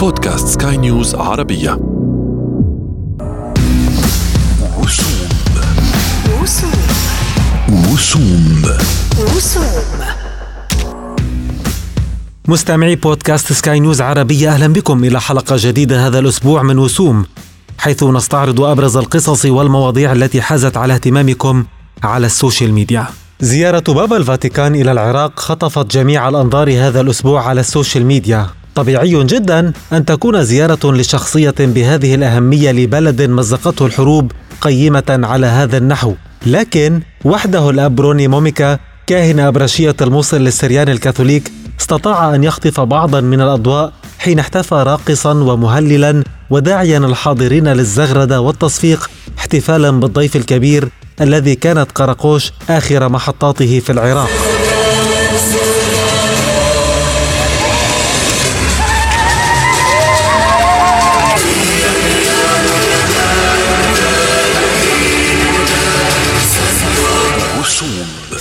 بودكاست سكاي نيوز عربية. وسوم وسوم وسوم وسوم مستمعي بودكاست سكاي نيوز عربية أهلا بكم إلى حلقة جديدة هذا الأسبوع من وسوم. حيث نستعرض أبرز القصص والمواضيع التي حازت على اهتمامكم على السوشيال ميديا. زيارة بابا الفاتيكان إلى العراق خطفت جميع الأنظار هذا الأسبوع على السوشيال ميديا. طبيعي جدا أن تكون زيارة لشخصية بهذه الأهمية لبلد مزقته الحروب قيمة على هذا النحو. لكن وحده الأب بروني موميكا كاهن أبرشية الموصل للسريان الكاثوليك استطاع أن يخطف بعضا من الأضواء حين احتفى راقصا ومهللا وداعيا الحاضرين للزغردة والتصفيق احتفالا بالضيف الكبير الذي كانت قرقوش آخر محطاته في العراق.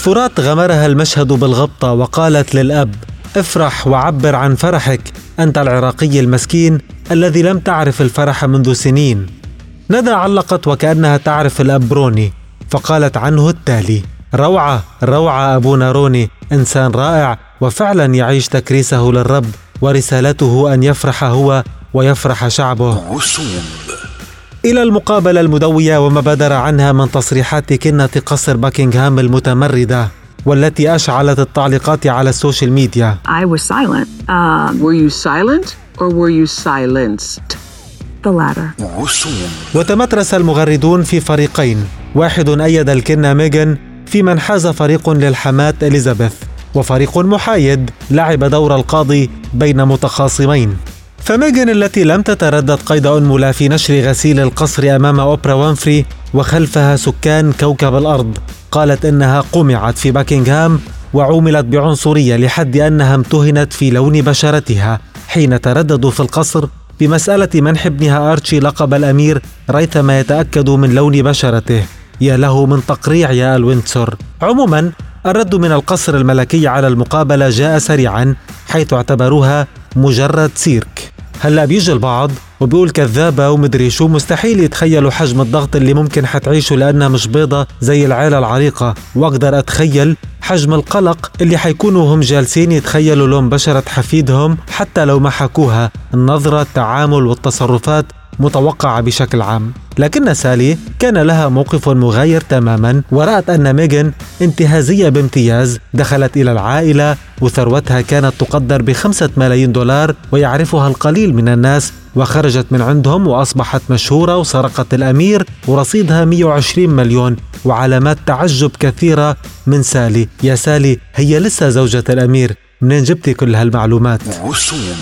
فرات غمرها المشهد بالغبطة وقالت للأب افرح وعبر عن فرحك أنت العراقي المسكين الذي لم تعرف الفرح منذ سنين. ندى علقت وكأنها تعرف الأب روني فقالت عنه التالي روعة روعة أبونا روني إنسان رائع وفعلا يعيش تكريسه للرب ورسالته أن يفرح هو ويفرح شعبه. إلى المقابلة المدوية وما بدر عنها من تصريحات كنة قصر باكنغهام المتمردة والتي أشعلت التعليقات على السوشيال ميديا I was silent. Um, Were you silent or were you silenced? the latter. وتمترس المغردون في فريقين واحد أيد الكنة ميغان فيما انحاز فريق للحماة إليزابيث وفريق محايد لعب دور القاضي بين متخاصمين فميغان التي لم تتردد قيد أنملة في نشر غسيل القصر أمام أوبرا وانفري وخلفها سكان كوكب الأرض قالت إنها قمعت في باكنغهام وعوملت بعنصرية لحد أنها امتهنت في لون بشرتها حين ترددوا في القصر بمسألة منح ابنها آرتشي لقب الأمير ريثما يتأكد من لون بشرته. يا له من تقريع يا آل ويندسور. عموما الرد من القصر الملكي على المقابلة جاء سريعا حيث اعتبروها مجرد سيرك. هلا بيجي البعض وبيقول كذابة ومدري شو مستحيل يتخيلوا حجم الضغط اللي ممكن حتعيشه لأنها مش بيضة زي العيلة العريقة. وأقدر أتخيل حجم القلق اللي حيكونوا هم جالسين يتخيلوا لون بشرة حفيدهم حتى لو ما حكوها. النظرة التعامل والتصرفات متوقعة بشكل عام. لكن سالي كان لها موقف مغاير تماما ورأت أن ميغان انتهازية بامتياز دخلت إلى العائلة وثروتها كانت تقدر بخمسة ملايين دولار ويعرفها القليل من الناس وخرجت من عندهم وأصبحت مشهورة وسرقت الأمير ورصيدها 120 مليون وعلامات تعجب كثيرة من سالي. يا سالي هي لسه زوجة الأمير. منين جبتي كل هالمعلومات؟ وسوم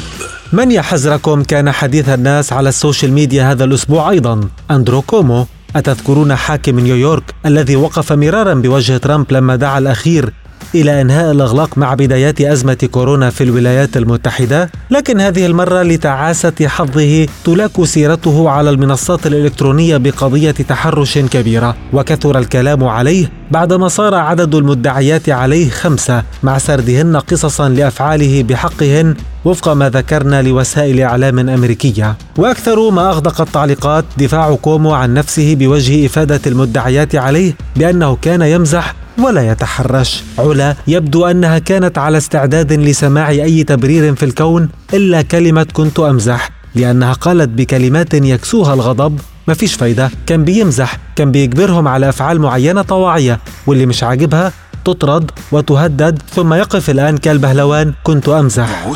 من يحزركم كان حديث الناس على ال social media هذا الأسبوع أيضا؟ أندرو كومو. أتذكرون حاكم نيويورك الذي وقف مرارا بوجه ترامب لما دعا الأخير إلى إنهاء الإغلاق مع بدايات أزمة كورونا في الولايات المتحدة لكن هذه المرة لتعاسة حظه تلاك سيرته على المنصات الإلكترونية بقضية تحرش كبيرة. وكثر الكلام عليه بعدما صار عدد المدعيات عليه خمسة مع سردهن قصصا لأفعاله بحقهن وفق ما ذكرنا لوسائل إعلام أمريكية. وأكثر ما أغدق التعليقات دفاع كومو عن نفسه بوجه إفادة المدعيات عليه بأنه كان يمزح ولا يتحرش. علا يبدو أنها كانت على استعداد لسماع أي تبرير في الكون إلا كلمة كنت أمزح لأنها قالت بكلمات يكسوها الغضب. مفيش فايدة. كان بيمزح. كان بيجبرهم على أفعال معينة طواعية واللي مش عاجبها تطرد وتهدد ثم يقف الآن كالبهلوان. كنت أمزح.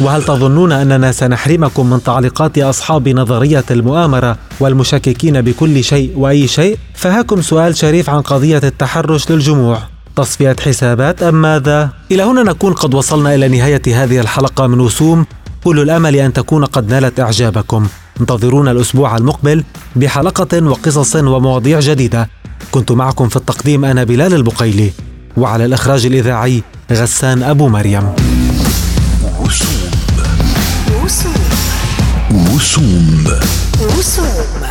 وهل تظنون أننا سنحرمكم من تعليقات أصحاب نظرية المؤامرة والمشككين بكل شيء وأي شيء؟ فهاكم سؤال شريف عن قضية التحرش للجموع. تصفية حسابات أم ماذا؟ إلى هنا نكون قد وصلنا إلى نهاية هذه الحلقة من وسوم. كل الأمل أن تكون قد نالت إعجابكم. انتظرونا الأسبوع المقبل بحلقة وقصص ومواضيع جديدة. كنت معكم في التقديم أنا بلال البقيلي. وعلى الإخراج الإذاعي غسان أبو مريم. رسوم رسوم رسوم